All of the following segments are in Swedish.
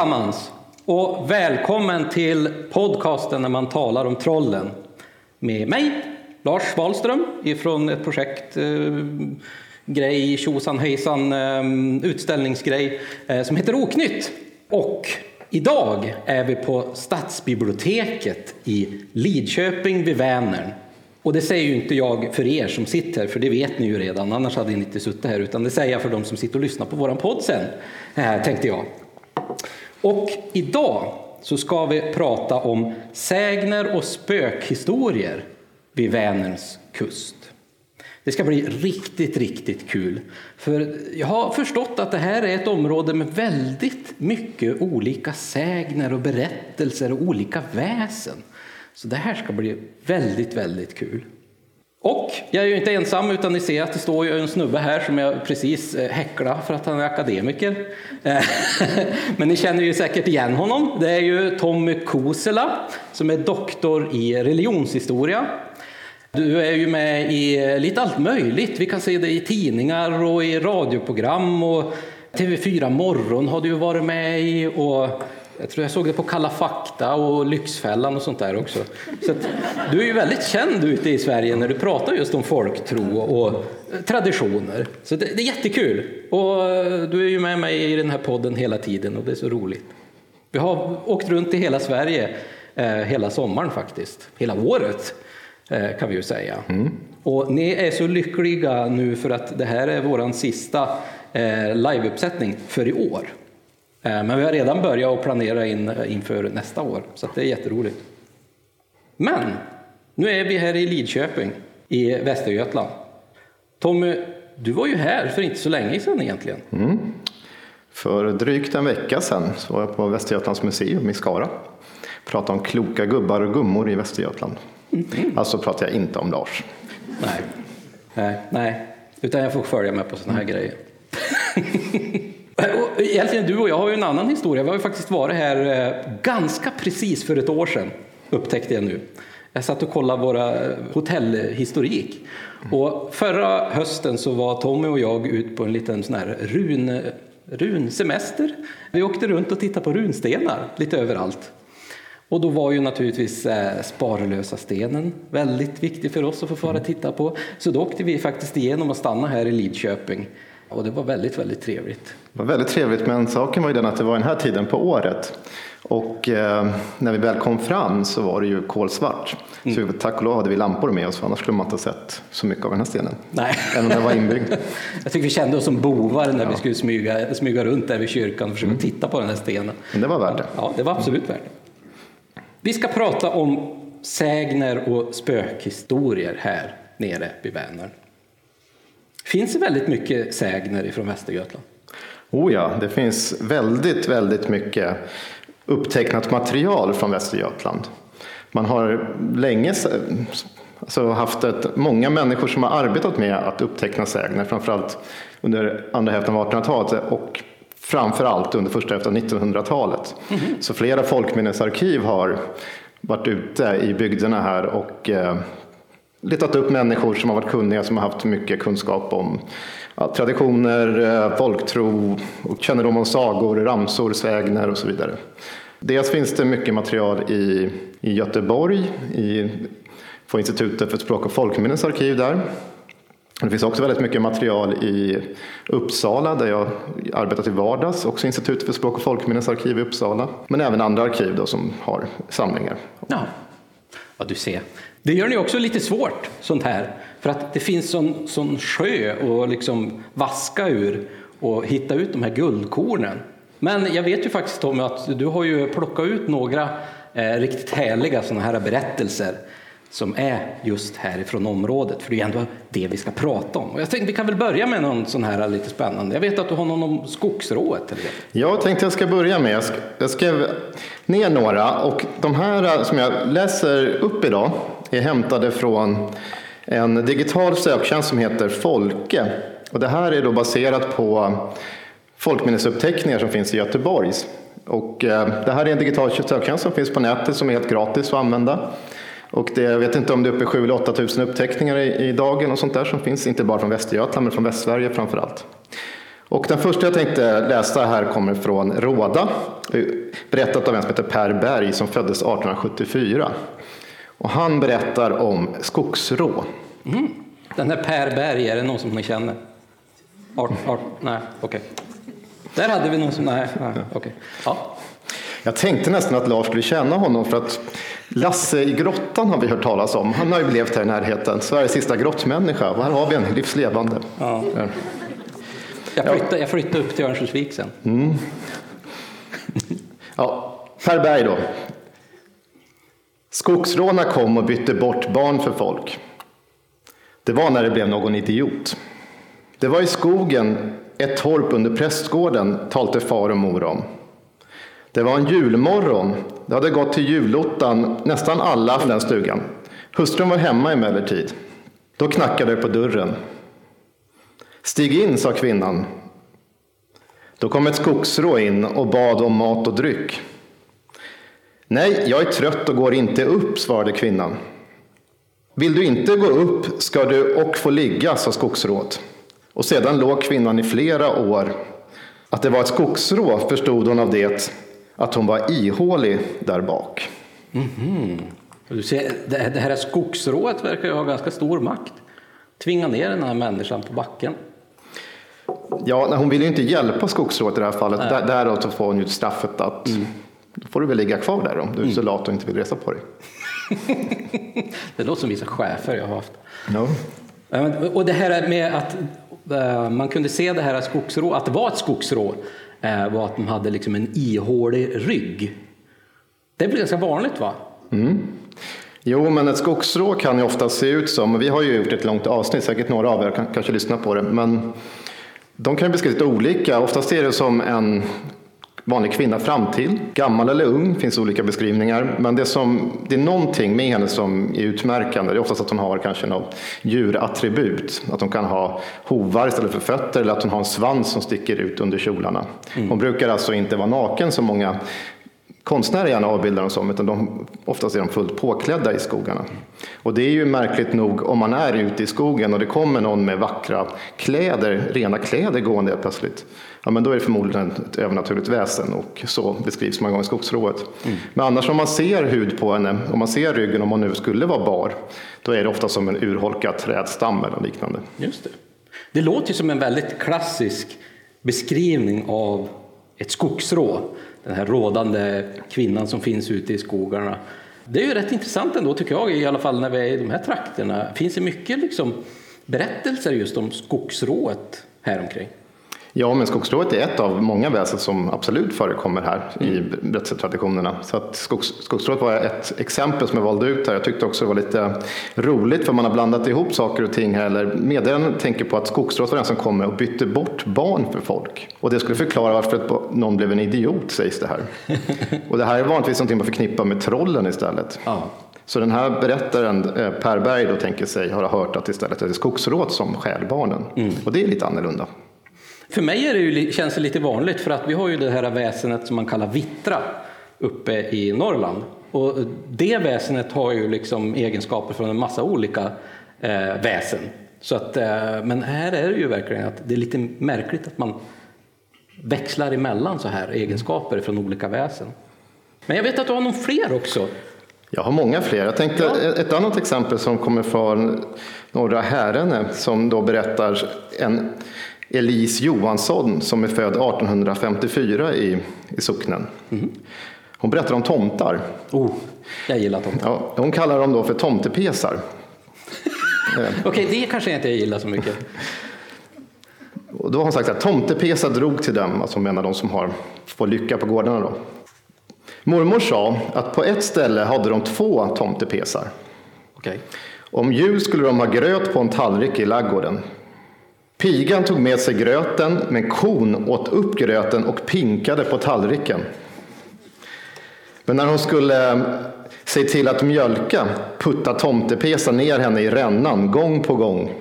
allesammans och välkommen till podcasten när man talar om trollen med mig, Lars Wahlström ifrån ett projekt eh, grej, tjosan hejsan, eh, utställningsgrej eh, som heter Oknytt. Och idag är vi på Stadsbiblioteket i Lidköping vid Vänern. Och det säger ju inte jag för er som sitter här, för det vet ni ju redan, annars hade ni inte suttit här, utan det säger jag för de som sitter och lyssnar på våran podd sen, eh, tänkte jag. Och idag så ska vi prata om sägner och spökhistorier vid Vänerns kust. Det ska bli riktigt, riktigt kul. För jag har förstått att det här är ett område med väldigt mycket olika sägner och berättelser och olika väsen. Så det här ska bli väldigt, väldigt kul. Och jag är ju inte ensam, utan ni ser att det står ju en snubbe här som jag precis eh, häcklar för att han är akademiker. Eh, men ni känner ju säkert igen honom. Det är ju Tommy Kosela som är doktor i religionshistoria. Du är ju med i eh, lite allt möjligt. Vi kan se det i tidningar och i radioprogram och TV4 Morgon har du varit med i. Och jag tror jag såg det på Kalla fakta och Lyxfällan och sånt där också. Så du är ju väldigt känd ute i Sverige när du pratar just om folktro och traditioner. Så det, det är jättekul. Och du är ju med mig i den här podden hela tiden och det är så roligt. Vi har åkt runt i hela Sverige eh, hela sommaren faktiskt, hela året eh, kan vi ju säga. Mm. Och ni är så lyckliga nu för att det här är vår sista eh, liveuppsättning för i år. Eh, men vi har redan börjat att planera in, eh, inför nästa år, så det är jätteroligt. Men nu är vi här i Lidköping i Västergötland. Tommy, du var ju här för inte så länge sedan egentligen. Mm. För drygt en vecka sedan så var jag på Västergötlands museum i Skara. Pratade om kloka gubbar och gummor i Västergötland. Mm. Alltså pratar jag inte om Lars. Nej, nej, nej. utan jag får följa med på sådana här mm. grejer. Egentligen du och jag har ju en annan historia. Vi har ju faktiskt varit här eh, ganska precis för ett år sedan, upptäckte jag nu. Jag satt och kollade våra hotellhistorik. Och förra hösten så var Tommy och jag ut på en liten sån här run, runsemester. Vi åkte runt och tittade på runstenar lite överallt. Och då var ju naturligtvis eh, Sparlösa stenen väldigt viktig för oss att få fara och titta på. Så då åkte vi faktiskt igenom och stanna här i Lidköping. Och det var väldigt, väldigt trevligt. Det var väldigt trevligt, men saken var ju den att det var den här tiden på året. Och eh, när vi väl kom fram så var det ju kolsvart. Mm. Så tack och lov hade vi lampor med oss, för annars skulle man inte ha sett så mycket av den här stenen. Nej. Även om den var inbyggd. Jag tycker vi kände oss som bovar när ja. vi skulle smyga, smyga runt där vid kyrkan och försöka mm. titta på den här stenen. Men det var värt det. Ja, det var absolut värt det. Vi ska prata om sägner och spökhistorier här nere vid Vänern. Finns det väldigt mycket sägner ifrån Västergötland? Oh ja, det finns väldigt, väldigt mycket upptecknat material från Västergötland. Man har länge alltså haft ett, många människor som har arbetat med att uppteckna sägner, framförallt under andra hälften av 1800-talet och framförallt under första hälften av 1900-talet. Mm -hmm. Så flera folkminnesarkiv har varit ute i bygderna här och eh, letat upp människor som har varit kunniga, som har haft mycket kunskap om ja, traditioner, eh, folktro, och kännedom om sagor, ramsor, sägner och så vidare. Dels finns det mycket material i, i Göteborg, i, på Institutet för språk och folkminnens arkiv där. Det finns också väldigt mycket material i Uppsala där jag arbetar till vardags, också Institutet för språk och folkminnens arkiv i Uppsala. Men även andra arkiv då som har samlingar. Ja, ja du ser. Det gör det också lite svårt, sånt här. För att det finns sån, sån sjö att liksom vaska ur och hitta ut de här guldkornen. Men jag vet ju faktiskt Tommy att du har ju plockat ut några eh, riktigt härliga sådana här berättelser som är just härifrån området, för det är ändå det vi ska prata om. Och jag tänkte vi kan väl börja med någon sån här lite spännande. Jag vet att du har någon om skogsrået? Eller? Jag tänkte jag ska börja med, jag, jag skrev ner några och de här eh, som jag läser upp idag är hämtade från en digital söktjänst som heter Folke. Och det här är då baserat på folkminnesuppteckningar som finns i Göteborgs. Och eh, det här är en digital söktjänst som finns på nätet som är helt gratis att använda. Och det, jag vet inte om det är uppe i 7 eller 8 000 uppteckningar i, i dagen och sånt där som finns, inte bara från Västergötland men från Västsverige framför allt. Och den första jag tänkte läsa här kommer från Råda eh, berättat av en som heter Per Berg som föddes 1874. Och han berättar om skogsrå. Mm. Den här Per Berg, är det någon som ni känner? Art, art, nej, okej. Okay. Där hade vi någon som, nej, nej. Okay. Ja. Jag tänkte nästan att Lars skulle känna honom för att Lasse i grottan har vi hört talas om. Han har ju levt här i närheten. Sveriges sista grottmänniska. Och här har vi en livslevande. Ja. Jag, flyttade, jag flyttade upp till Örnsköldsvik sen. Mm. Ja, Per Berg då. Skogsråna kom och bytte bort barn för folk. Det var när det blev någon idiot. Det var i skogen, ett torp under prästgården, talte far och mor om. Det var en julmorgon. Det hade gått till julottan nästan alla från den stugan. Hustrun var hemma emellertid. Då knackade det på dörren. Stig in, sa kvinnan. Då kom ett skogsrå in och bad om mat och dryck. Nej, jag är trött och går inte upp, svarade kvinnan. Vill du inte gå upp ska du och få ligga, sa skogsrået. Och sedan låg kvinnan i flera år. Att det var ett skogsrå förstod hon av det, att hon var ihålig där bak. Mm -hmm. Du ser, det här skogsrået verkar ju ha ganska stor makt. Tvinga ner den här människan på backen. Ja, hon vill ju inte hjälpa skogsrået i det här fallet. Där, därav får hon ju straffet att mm. Då får du väl ligga kvar där om du är så mm. lat och inte vill resa på dig. det låter som vissa chefer jag har haft. No. Och det här med att eh, man kunde se det här skogsrå, att det var ett skogsrå, eh, var att de hade liksom en ihålig rygg. Det blir ganska vanligt va? Mm. Jo, men ett skogsrå kan ju ofta se ut som, vi har ju gjort ett långt avsnitt, säkert några av er kan, kanske lyssna på det, men de kan beskrivas lite olika. Oftast är det som en vanlig kvinna fram till. Gammal eller ung, finns olika beskrivningar. Men det, som, det är någonting med henne som är utmärkande. Det är oftast att hon har kanske något djurattribut. Att hon kan ha hovar istället för fötter eller att hon har en svans som sticker ut under kjolarna. Mm. Hon brukar alltså inte vara naken som många konstnärer gärna avbildar dem som, utan de, oftast är de fullt påklädda i skogarna. Och det är ju märkligt nog om man är ute i skogen och det kommer någon med vackra kläder, rena kläder gående plötsligt. Ja, men då är det förmodligen ett övernaturligt väsen och så beskrivs många gånger skogsrået. Mm. Men annars om man ser hud på henne, om man ser ryggen, om hon nu skulle vara bar, då är det ofta som en urholkad trädstam eller liknande. Just det. det låter ju som en väldigt klassisk beskrivning av ett skogsrå den här rådande kvinnan som finns ute i skogarna. Det är ju rätt intressant ändå tycker jag, i alla fall när vi är i de här trakterna. Finns det mycket liksom, berättelser just om skogsrået här omkring? Ja, men skogsrået är ett av många väsen som absolut förekommer här mm. i berättelsetraditionerna. Så att skogs, skogsrået var ett exempel som jag valde ut här. Jag tyckte också det var lite roligt för man har blandat ihop saker och ting här. Eller meddelanden tänker på att skogsrået var den som kom och bytte bort barn för folk. Och det skulle förklara varför någon blev en idiot sägs det här. och det här är vanligtvis någonting man förknippar med trollen istället. Ja. Så den här berättaren, eh, Per Berg, då tänker sig, har hört att istället är det skogsrået som stjäl barnen. Mm. Och det är lite annorlunda. För mig är det ju, känns det lite vanligt för att vi har ju det här väsenet som man kallar vittra uppe i Norrland. Och det väsenet har ju liksom egenskaper från en massa olika eh, väsen. Så att, eh, men här är det ju verkligen att det är lite märkligt att man växlar emellan så här egenskaper från olika väsen. Men jag vet att du har någon fler också. Jag har många fler. Jag tänkte ja. ett annat exempel som kommer från Norra Härene som då berättar en Elise Johansson som är född 1854 i, i socknen. Mm. Hon berättar om tomtar. Oh, jag gillar tomtar. Ja, hon kallar dem då för tomtepesar. Okej, okay, det kanske inte jag gillar så mycket. Och då har hon sagt att tomtepesar drog till dem, alltså hon menar de som har, får lycka på gårdarna. Då. Mormor sa att på ett ställe hade de två tomtepesar. Okay. Om jul skulle de ha gröt på en tallrik i laggården. Pigan tog med sig gröten, men kon åt upp gröten och pinkade på tallriken. Men när hon skulle eh, se till att mjölka putta tomtepesa ner henne i rännan gång på gång.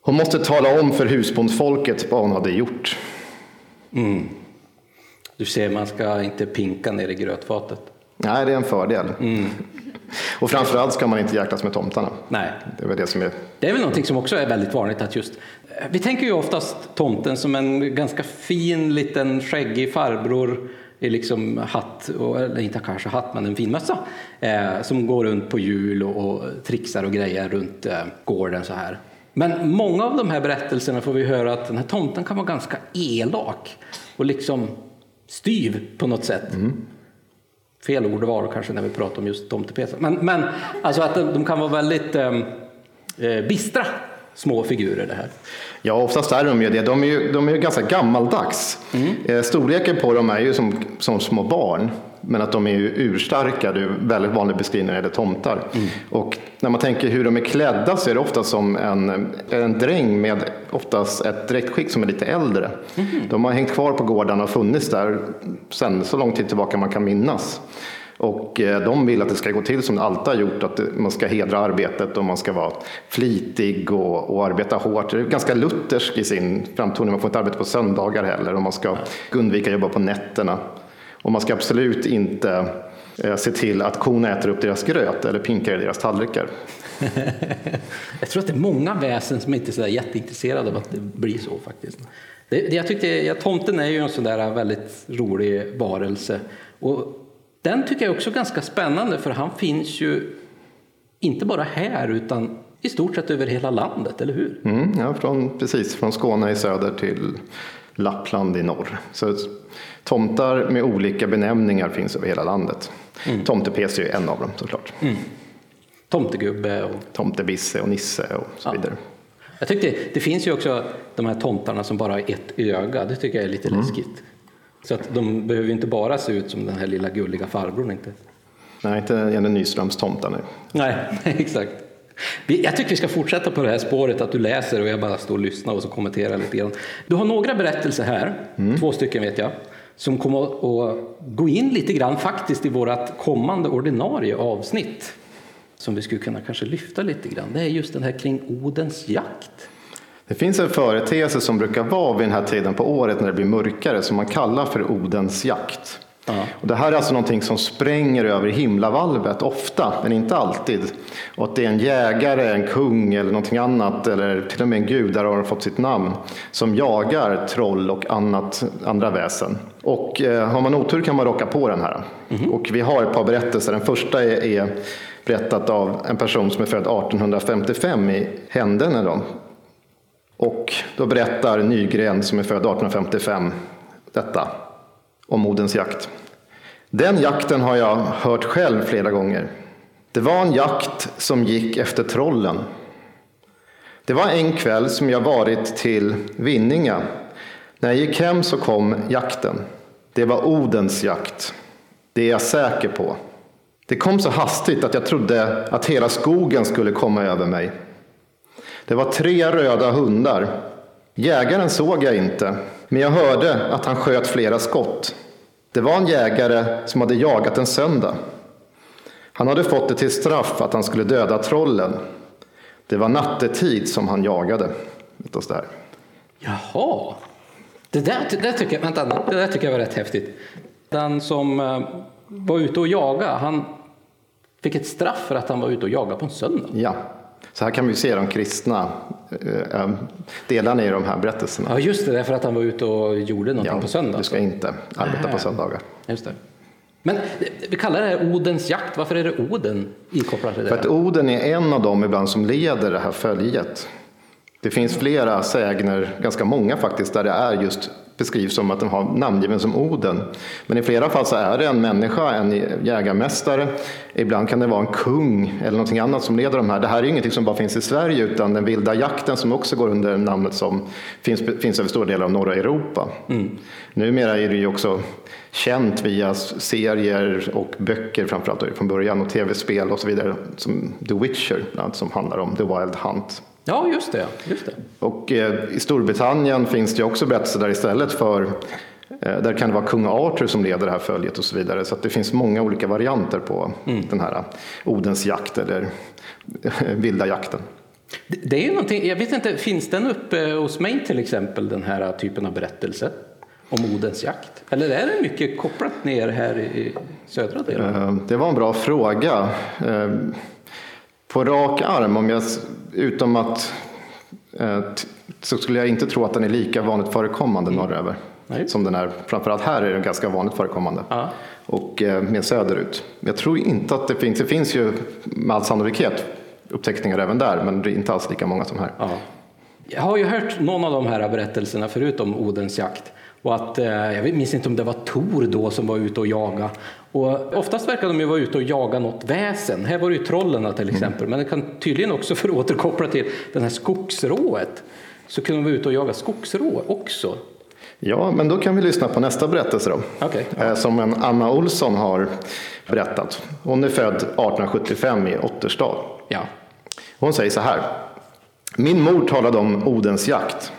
Hon måste tala om för husbondsfolket vad hon hade gjort. Mm. Du ser, man ska inte pinka ner i grötfatet. Nej, det är en fördel. Mm. Och framförallt ska man inte jäklas med tomtarna. Nej. Det är det som är... Det är väl någonting som också är väldigt vanligt att just vi tänker ju oftast tomten som en ganska fin liten skäggig farbror i liksom hatt, och, eller inte kanske hatt, men en fin mössa, eh, som går runt på hjul och, och trixar och grejer runt eh, gården så här. Men många av de här berättelserna får vi höra att den här tomten kan vara ganska elak och liksom styv på något sätt. Fel ordval kanske när vi pratar om just tomtepesar. Men, men alltså att de, de kan vara väldigt eh, eh, bistra små figurer det här. Ja, oftast är de ju det. De är ju, de är ju ganska gammaldags. Eh, Storleken på dem är ju som, som små barn. Men att de är ju urstarka, det är väldigt vanlig beskrivning när det gäller tomtar. Och när man tänker hur de är klädda så är det ofta som en, en dräng med oftast ett dräktskick som är lite äldre. De har hängt kvar på gårdarna och funnits där sedan så lång tid tillbaka man kan minnas. Och eh, de vill att det ska gå till som det alltid har gjort, att man ska hedra arbetet och man ska vara flitig och, och arbeta hårt. Det är ganska luthersk i sin framtoning, man får inte arbeta på söndagar heller och man ska undvika att jobba på nätterna. Och man ska absolut inte eh, se till att korna äter upp deras gröt eller pinkar i deras tallrikar. Jag tror att det är många väsen som inte är så jätteintresserade av att det blir så faktiskt. Det, det, jag tyckte, ja, tomten är ju en sån där väldigt rolig varelse. Och den tycker jag också är ganska spännande för han finns ju inte bara här utan i stort sett över hela landet, eller hur? Mm, ja, från, precis, från Skåne i söder till Lappland i norr. Så tomtar med olika benämningar finns över hela landet. Tomtepes är ju en av dem såklart. Tomtegubbe och Tomtebisse och Nisse och så Ja. vidare. Jag tyckte, det finns ju också de här tomtarna som bara har ett öga, det tycker jag är lite läskigt. Så att de behöver ju inte bara se ut som den här lilla gulliga farbrorn inte. Nej, inte Jenny Nyströms tomtar nu. Nej, exakt. Jag tycker vi ska fortsätta på det här spåret att du läser och jag bara står och lyssnar och så kommenterar lite grann. Du har några berättelser här, två stycken vet jag, som kommer att att gå in lite grann faktiskt i vårt kommande ordinarie avsnitt. Som vi skulle kunna kanske lyfta lite grann. Det är just den här kring Odens jakt. Det finns en företeelse som brukar vara vid den här tiden på året när det blir mörkare som man kallar för Odens jakt. Ja. Och det här är alltså någonting som spränger över himlavalvet ofta, men inte alltid. Och att det är en jägare, en kung eller någonting annat, eller till och med en gud, där har de fått sitt namn, som jagar troll och annat, andra väsen. Och eh, har man otur kan man råka på den här. Och vi har ett par berättelser. Den första är, är berättat av en person som är född 1855 i Händene. Då. Och då berättar Nygren, som är född 1855, detta om Odens jakt. Den jakten har jag hört själv flera gånger. Det var en jakt som gick efter trollen. Det var en kväll som jag varit till Vinninga. När jag gick hem så kom jakten. Det var Odens jakt. Det är jag säker på. Det kom så hastigt att jag trodde att hela skogen skulle komma över mig. Det var tre röda hundar. Jägaren såg jag inte, men jag hörde att han sköt flera skott. Det var en jägare som hade jagat en söndag. Han hade fått det till straff att han skulle döda trollen. Det var nattetid som han jagade. Oss där. Jaha, det där, det där, tycker, jag, vänta, det där tycker jag var rätt häftigt. Den som eh, var ute och jagade, han fick ett straff för att han var ute och jagade på en söndag. Ja, så här kan vi se de kristna eh, eh, delarna i de här berättelserna. Ja, just det, därför att han var ute och gjorde någonting på söndag. du ska inte arbeta Nähä. på söndagar. Just det. Men vi kallar det här Odens jakt. Varför är det Oden ikopplat till det? För att Oden är en av dem ibland som leder det här följet. Det finns flera sägner, ganska många faktiskt, där det är just beskrivs som att den har namngiven som Oden. Men i flera fall så är det en människa, en jägarmästare. Ibland kan det vara en kung eller någonting annat som leder de här. Det här är ju ingenting som bara finns i Sverige utan den vilda jakten som också går under namnet som finns, finns över stora delar av norra Europa. Numera är det ju också känt via serier och böcker framförallt från början och tv-spel och så vidare som The Witcher som handlar om The Wild Hunt. Ja, just det. Just det. Och eh, i Storbritannien finns det också berättelser där istället för eh, där kan det vara kung Arthur som leder det här följet och så vidare. Så det finns många olika varianter på den här Odens jakt eller vilda jakten. Det, det är ju någonting, jag vet inte, finns den uppe hos mig till exempel, den här typen av berättelse om Odens jakt? Eller är det mycket kopplat ner här i södra delen? Eh, Det var en bra fråga. På rak arm, om jag, utom att eh, så skulle jag inte tro att den är lika vanligt förekommande norröver. Nej. som den är. Framförallt här är den ganska vanligt förekommande. Ja. Och eh, mer söderut. Jag tror inte att det finns, det finns ju med all sannolikhet uppteckningar även där, men det är inte alls lika många som här. Ja. Jag har ju hört någon av de här berättelserna förut om Odens jakt. Och att, eh, jag minns inte om det var Tor då som var ute och jaga. Och oftast verkar de ju vara ute och jaga något väsen. Här var det ju trollen till exempel. Men det kan tydligen också, för att återkoppla till den här skogsrået, så kunde de vara ute och jaga skogsrå också. Ja, men då kan vi lyssna på nästa berättelse då. Okej. Eh, Som en Anna Olsson har berättat. Hon är född 1875 i Otterstad. Ja. Hon säger så här. Min mor talade om Odens jakt.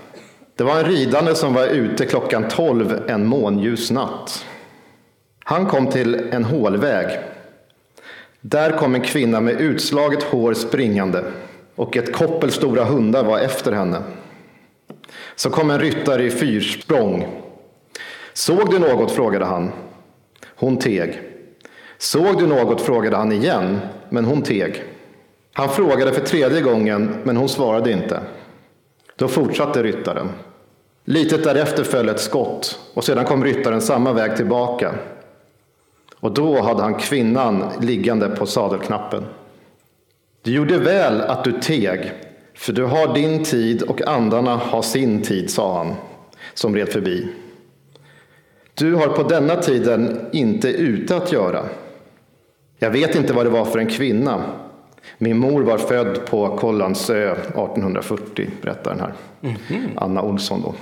Det var en ridande som var ute klockan 12 en månljus natt. Han kom till en hålväg. Där kom en kvinna med utslaget hår springande och ett koppel stora hundar var efter henne. Så kom en ryttare i fyrsprång. Såg du något? frågade han. Hon teg. Såg du något? frågade han igen, men hon teg. Han frågade för tredje gången, men hon svarade inte. Då fortsatte ryttaren. Litet därefter föll ett skott och sedan kom ryttaren samma väg tillbaka. Och då hade han kvinnan liggande på sadelknappen. Du gjorde väl att du teg, för du har din tid och andarna har sin tid, sa han, som red förbi. Du har på denna tiden inte ute att göra. Jag vet inte vad det var för en kvinna. Min mor var född på Kållandsö 1840, berättar den här Anna Olsson. Då.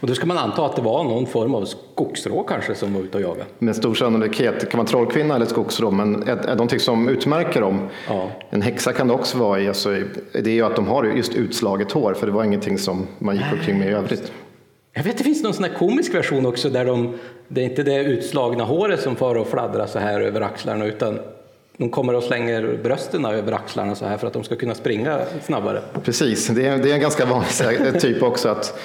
Och då ska man anta att det var någon form av skogsrå kanske som var ute och jagade. Med stor sannolikhet, kan vara trollkvinna eller skogsrå, men är, är någonting som utmärker dem. Ja. En häxa kan det också vara i, alltså, det är ju att de har just utslaget hår, för det var ingenting som man gick omkring med i övrigt. Jag vet det finns någon sån komisk version också där de, det är inte det utslagna håret som far och fladdrar så här över axlarna utan de kommer och slänger brösten över axlarna så här för att de ska kunna springa snabbare. Precis, det är, det är en ganska vanlig här typ också att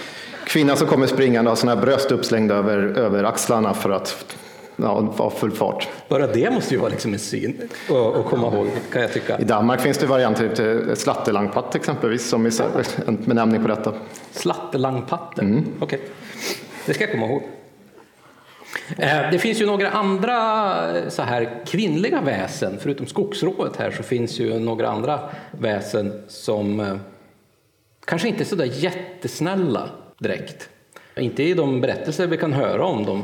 kvinnan som kommer springande har här bröst uppslängda över, över axlarna för att ja, full fart. Bara det måste ju vara liksom en syn att komma ihåg kan jag tycka. I Danmark finns det varianter till slattelangpatt exempelvis som är en benämning på detta. Slattelangpatte, okej. Det ska jag komma ihåg. Eh, Det finns ju några andra eh, så här kvinnliga väsen, förutom skogsrået här så finns ju några andra väsen som eh, kanske inte är så där jättesnälla direkt. Inte i de berättelser vi kan höra om dem.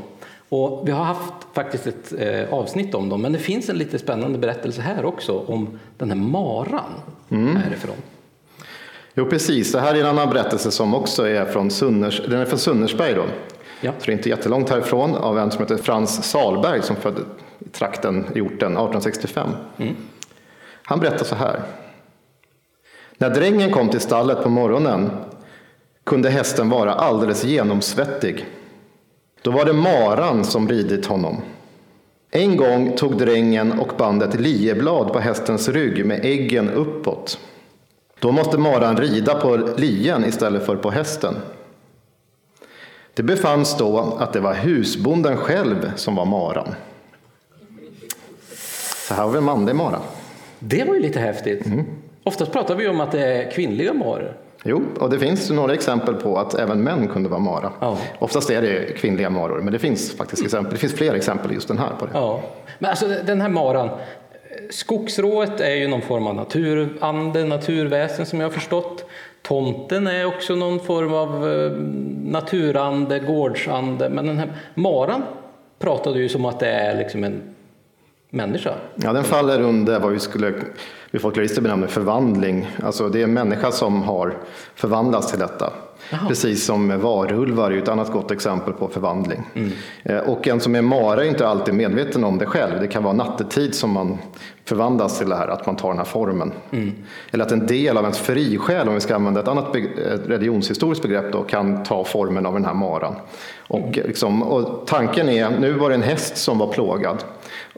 Och vi har haft faktiskt ett avsnitt om dem, men det finns en lite spännande berättelse här också om den här maran härifrån. Jo, precis. Det här är en annan berättelse som också är från, Sunners, den är från Sunnersberg. Då. Ja. Så det är inte jättelångt härifrån av en som heter Frans Salberg som födde i trakten i orten 1865. Han berättar så här. När drängen kom till stallet på morgonen kunde hästen vara alldeles genomsvettig. Då var det maran som ridit honom. En gång tog drängen och band ett lieblad på hästens rygg med äggen uppåt. Då måste maran rida på lien istället för på hästen. Det befanns då att det var husbonden själv som var maran. Så här har vi en manlig mara. Det var ju lite häftigt. Oftast pratar vi om att det är kvinnliga maror. Jo, och det finns några exempel på att även män kunde vara mara. Ja. Oftast är det kvinnliga maror, men det finns faktiskt exempel. Det finns fler exempel just den här på det. Ja. Men alltså den här maran, skogsrået är ju någon form av naturande, naturväsen som jag har förstått. Tomten är också någon form av eh, naturande, gårdsande. Men den här maran pratade ju som att det är liksom en människa. Ja, den faller under vad vi skulle vi folklorister benämner förvandling. Alltså det är en människa som har förvandlats till detta. Jaha. Precis som varulvar är ju ett annat gott exempel på förvandling. Eh, Och en som är mara är inte alltid medveten om det själv. Det kan vara nattetid som man förvandlas till det här, att man tar den här formen. Eller att en del av ens frisjäl, om vi ska använda ett annat ett religionshistoriskt begrepp, då, kan ta formen av den här maran. Och, liksom, och tanken är, nu var det en häst som var plågad.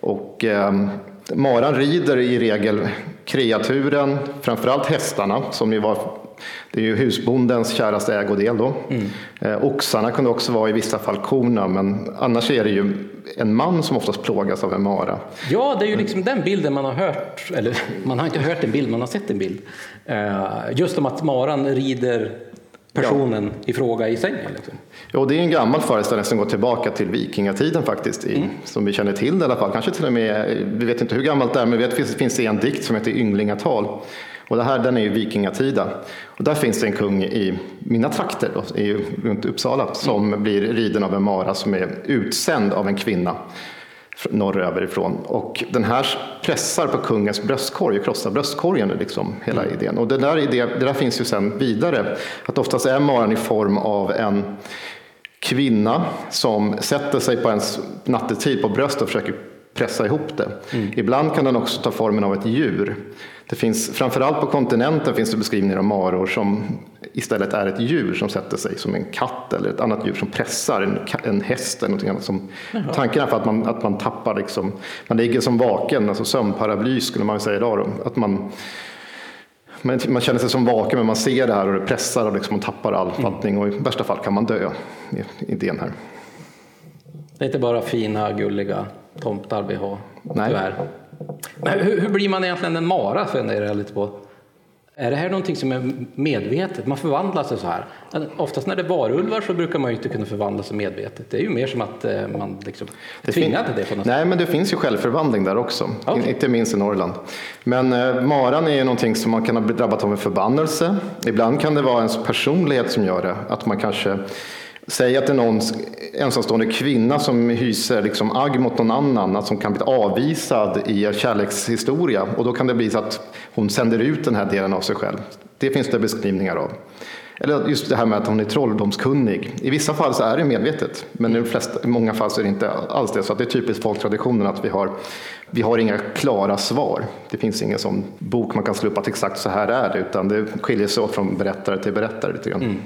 Och eh, maran rider i regel kreaturen, framförallt hästarna, som ju var det är ju husbondens käraste ägodel då. Eh, oxarna kunde också vara i vissa fall korna, men annars är det ju en man som oftast plågas av en mara. Ja, det är ju liksom den bilden man har hört, eller man har inte hört en bild, man har sett en bild. Eh, Just om att maran rider personen i fråga i sängen. Liksom. Jo, det är en gammal föreställning som går tillbaka till vikingatiden faktiskt, i, som vi känner till i alla fall. Kanske till och med, vi vet inte hur gammalt det är, men vi vet att det finns en dikt som heter Ynglingatal. Och det här den är ju vikingatida. Och där finns det en kung i mina trakter, då, i, runt Uppsala, som blir riden av en mara som är utsänd av en kvinna norröver ifrån. Och den här pressar på kungens bröstkorg och krossar bröstkorgen, liksom, hela mm. idén. Och det där, idé, det där finns ju sen vidare, att oftast är maran i form av en kvinna som sätter sig på ens nattetid på bröstet och försöker pressa ihop det. Mm. Ibland kan den också ta formen av ett djur. Det finns, framförallt på kontinenten finns det beskrivningar av maror som istället är ett djur som sätter sig, som en katt eller ett annat djur som pressar en, en häst eller något annat. Som, tanken är att man, att man tappar, liksom, man ligger som vaken, alltså sömnparaply skulle man säga idag. Då, att man, man, man känner sig som vaken men man ser det här och det pressar och liksom man tappar all mm. fattning och i värsta fall kan man dö. Idén här. Det är inte bara fina, gulliga tomtar vi har, Nej. tyvärr. Men hur, hur, blir man egentligen en mara, funderar jag lite på. Är det här någonting som är medvetet? Man förvandlar sig så här. Oftast när det är varulvar så brukar man ju inte kunna förvandla sig medvetet. Det är ju mer som att eh, man liksom är tvingad till det. På något Nej, men det finns ju självförvandling där också. Okay. Inte minst i Norrland. Men eh, maran är ju någonting som man kan ha drabbat av en förbannelse. Ibland kan det vara ens personlighet som gör det. Att man kanske Säg att det är någon ensamstående kvinna som hyser liksom agg mot någon annan, att som kan bli avvisad i kärlekshistoria. Och då kan det bli så att hon sänder ut den här delen av sig själv. Det finns det beskrivningar av. Eller just det här med att hon är trolldomskunnig. I vissa fall så är det medvetet, men i, flesta, i många fall så är det inte alls det. Så det är typiskt folktraditionen att vi har, vi har inga klara svar. Det finns ingen sån bok man kan slå upp att exakt så här är det, utan det skiljer sig åt från berättare till berättare lite grann. Mm.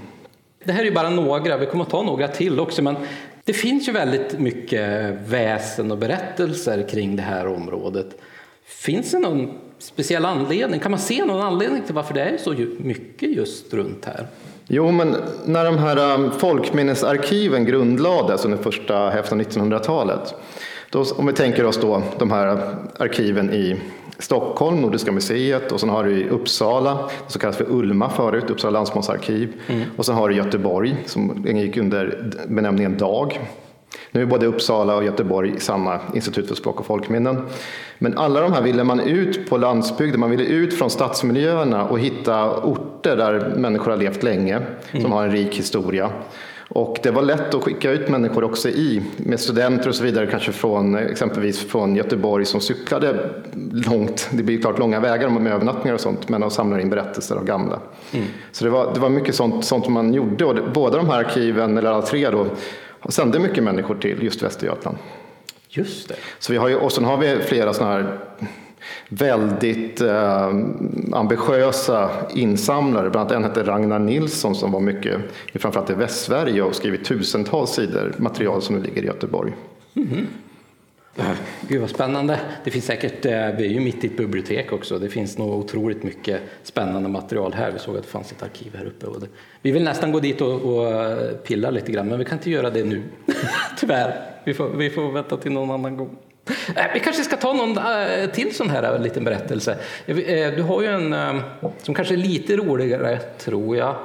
Det här är ju bara några, vi kommer att ta några till också, men det finns ju väldigt mycket väsen och berättelser kring det här området. Finns det någon speciell anledning? Kan man se någon anledning till varför det är så mycket just runt här? Jo, men när de här um, folkminnesarkiven grundlades under första hälften av 1900-talet, då, om vi tänker oss då de här arkiven i Stockholm, Nordiska museet och sen har du i Uppsala, det som kallas för ULMA förut, Uppsala landsmålsarkiv. Mm. Och sen har du Göteborg som gick under benämningen DAG. Nu är både Uppsala och Göteborg samma institut för språk och folkminnen. Men alla de här ville man ut på landsbygden, man ville ut från stadsmiljöerna och hitta orter där människor har levt länge, mm. som har en rik historia. Och det var lätt att skicka ut människor också i, med studenter och så vidare, kanske från exempelvis från Göteborg som cyklade långt. Det blir klart långa vägar med övernattningar och sånt, men de samlar in berättelser av gamla. Mm. Så det var, det var mycket sånt, sånt man gjorde och det, båda de här arkiven, eller alla tre då, sände mycket människor till just Västergötland. Just det. Så vi har ju, och sen har vi flera sådana här väldigt eh, ambitiösa insamlare. Bland annat en hette Ragnar Nilsson som var mycket, framförallt i Västsverige och skrivit tusentals sidor material som nu ligger i Göteborg. Mm. Gud vad spännande. Det finns säkert, eh, vi är ju mitt i ett bibliotek också. Det finns nog otroligt mycket spännande material här. Vi såg att det fanns ett arkiv här uppe. Och det, vi vill nästan gå dit och, och eh, pilla lite grann, men vi kan inte göra det nu. Tyvärr. Vi får, vi får vänta till någon annan gång. Eh, vi kanske ska ta någon eh, till sån här eh, liten berättelse. Du har ju en som kanske är lite roligare, tror jag,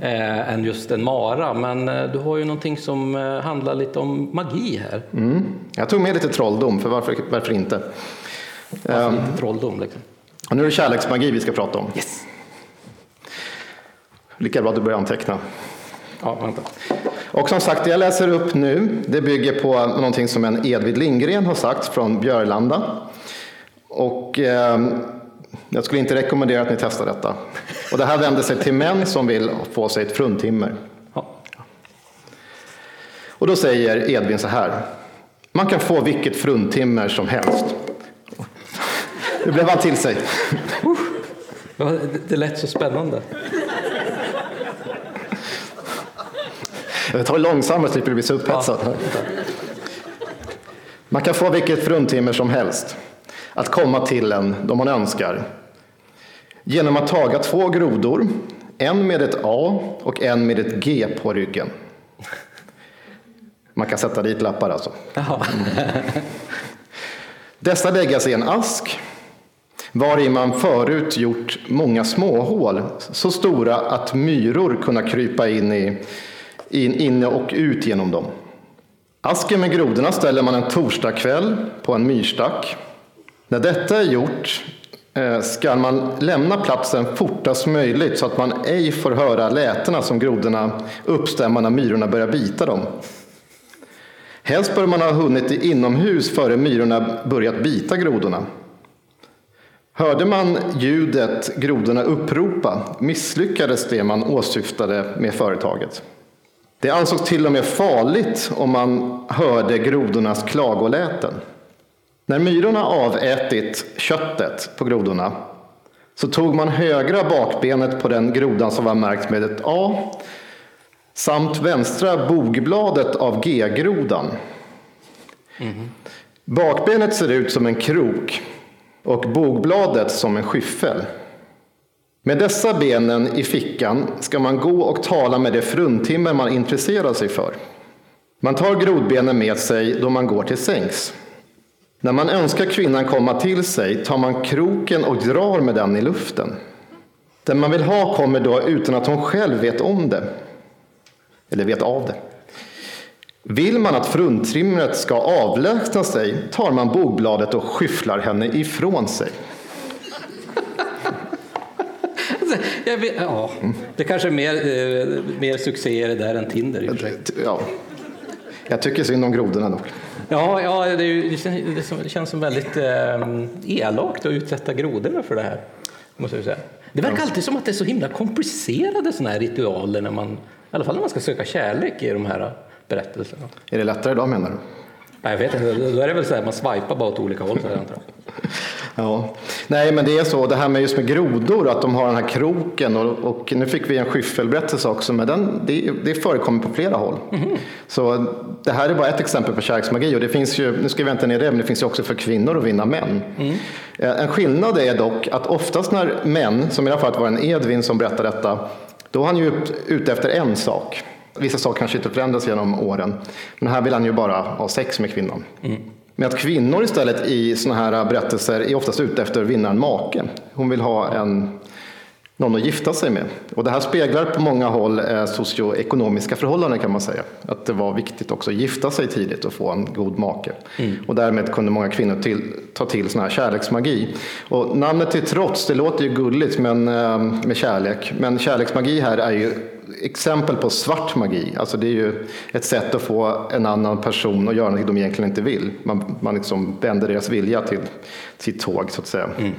än just en mara. Men du har ju någonting som handlar lite om magi här. Mm. Jag tog med lite trolldom, för varför, varför inte? Varför um, inte trolldom? Liksom? Och nu är det kärleksmagi vi ska prata om. Yes. Lika bra att du börjar anteckna. Ja, vänta. Och som sagt, det jag läser upp nu, det bygger på någonting som en Edvid Lindgren har sagt från Björlanda. Och eh, jag skulle inte rekommendera att ni testar detta. Och det här vänder sig till män som vill få sig ett fruntimmer. Och då säger Edvin så här. Man kan få vilket fruntimmer som helst. Nu blev han till sig. Det lät så spännande. Jag tar långsammare så slipper du bli så upphetsad. Man kan få vilket fruntimmer som helst att komma till en då man önskar. Genom att taga två grodor, en med ett A och en med ett G på ryggen. Man kan sätta dit lappar alltså. Dessa läggas i en ask. var i man förut gjort många småhål, så stora att myror kunna krypa in, i, in inne och ut genom dem. Asken med grodorna ställer man en torsdagkväll på en myrstack. När detta är gjort eh, ska man lämna platsen fortast möjligt så att man ej får höra lätena som grodorna uppstämmer när myrorna börjar bita dem. Helst bör man ha hunnit inomhus före myrorna börjat bita grodorna. Hörde man ljudet grodorna uppropa misslyckades det man åsyftade med företaget. Det ansågs till och med farligt om man hörde grodornas klagoläten. När myrorna avätit köttet på grodorna så tog man högra bakbenet på den grodan som var märkt med ett A samt vänstra bogbladet av G-grodan. Mm. Bakbenet ser ut som en krok och bogbladet som en skyffel. Med dessa benen i fickan ska man gå och tala med det fruntimmer man intresserar sig för. Man tar grodbenen med sig då man går till sängs. När man önskar kvinnan komma till sig tar man kroken och drar med den i luften. Den man vill ha kommer då utan att hon själv vet om det. Eller vet av det. Vill man att fruntimret ska avlägsna sig tar man bogbladet och skyfflar henne ifrån sig. Vet, ja, det kanske är mer, eh, mer succéer där än Tinder i och för sig. Ja. Jag tycker synd om grodorna dock. Ja, ja det, är, det, känns som väldigt eh, elakt att utsätta grodorna för det här. Måste jag säga. Det verkar alltid som att det är så himla komplicerade såna här ritualer, när man, i alla fall när man ska söka kärlek i de här berättelserna. Är det lättare idag menar du? Jag vet inte, då är det väl så att man swipar bara åt olika håll. Så jag antar. Ja, nej men det är så, det här med just med grodor, att de har den här kroken och, och nu fick vi en skyffelberättelse också, men den, det, det förekommer på flera håll. Mm. Så det här är bara ett exempel på kärleksmagi och det finns ju, nu ska vi vänta ner det, men det finns ju också för kvinnor att vinna män. Mm. En skillnad är dock att oftast när män, som i alla fall var en Edvin som berättar detta, då är han ju ute efter en sak. Vissa saker kanske inte förändras genom åren, men här vill han ju bara ha sex med kvinnan. Mm. Men att kvinnor istället i sådana här berättelser är oftast ute efter att vinna en make. Hon vill ha en, någon att gifta sig med. Och det här speglar på många håll eh, socioekonomiska förhållanden kan man säga. Att det var viktigt också att gifta sig tidigt och få en god make. Mm. Och därmed kunde många kvinnor till, ta till sån här kärleksmagi. Och namnet till trots, det låter ju gulligt men, eh, med kärlek. Men kärleksmagi här är ju exempel på svart magi. Alltså det är ju ett sätt att få en annan person att göra något de egentligen inte vill. Man, man liksom vänder deras vilja till sitt tåg så att säga. Mm.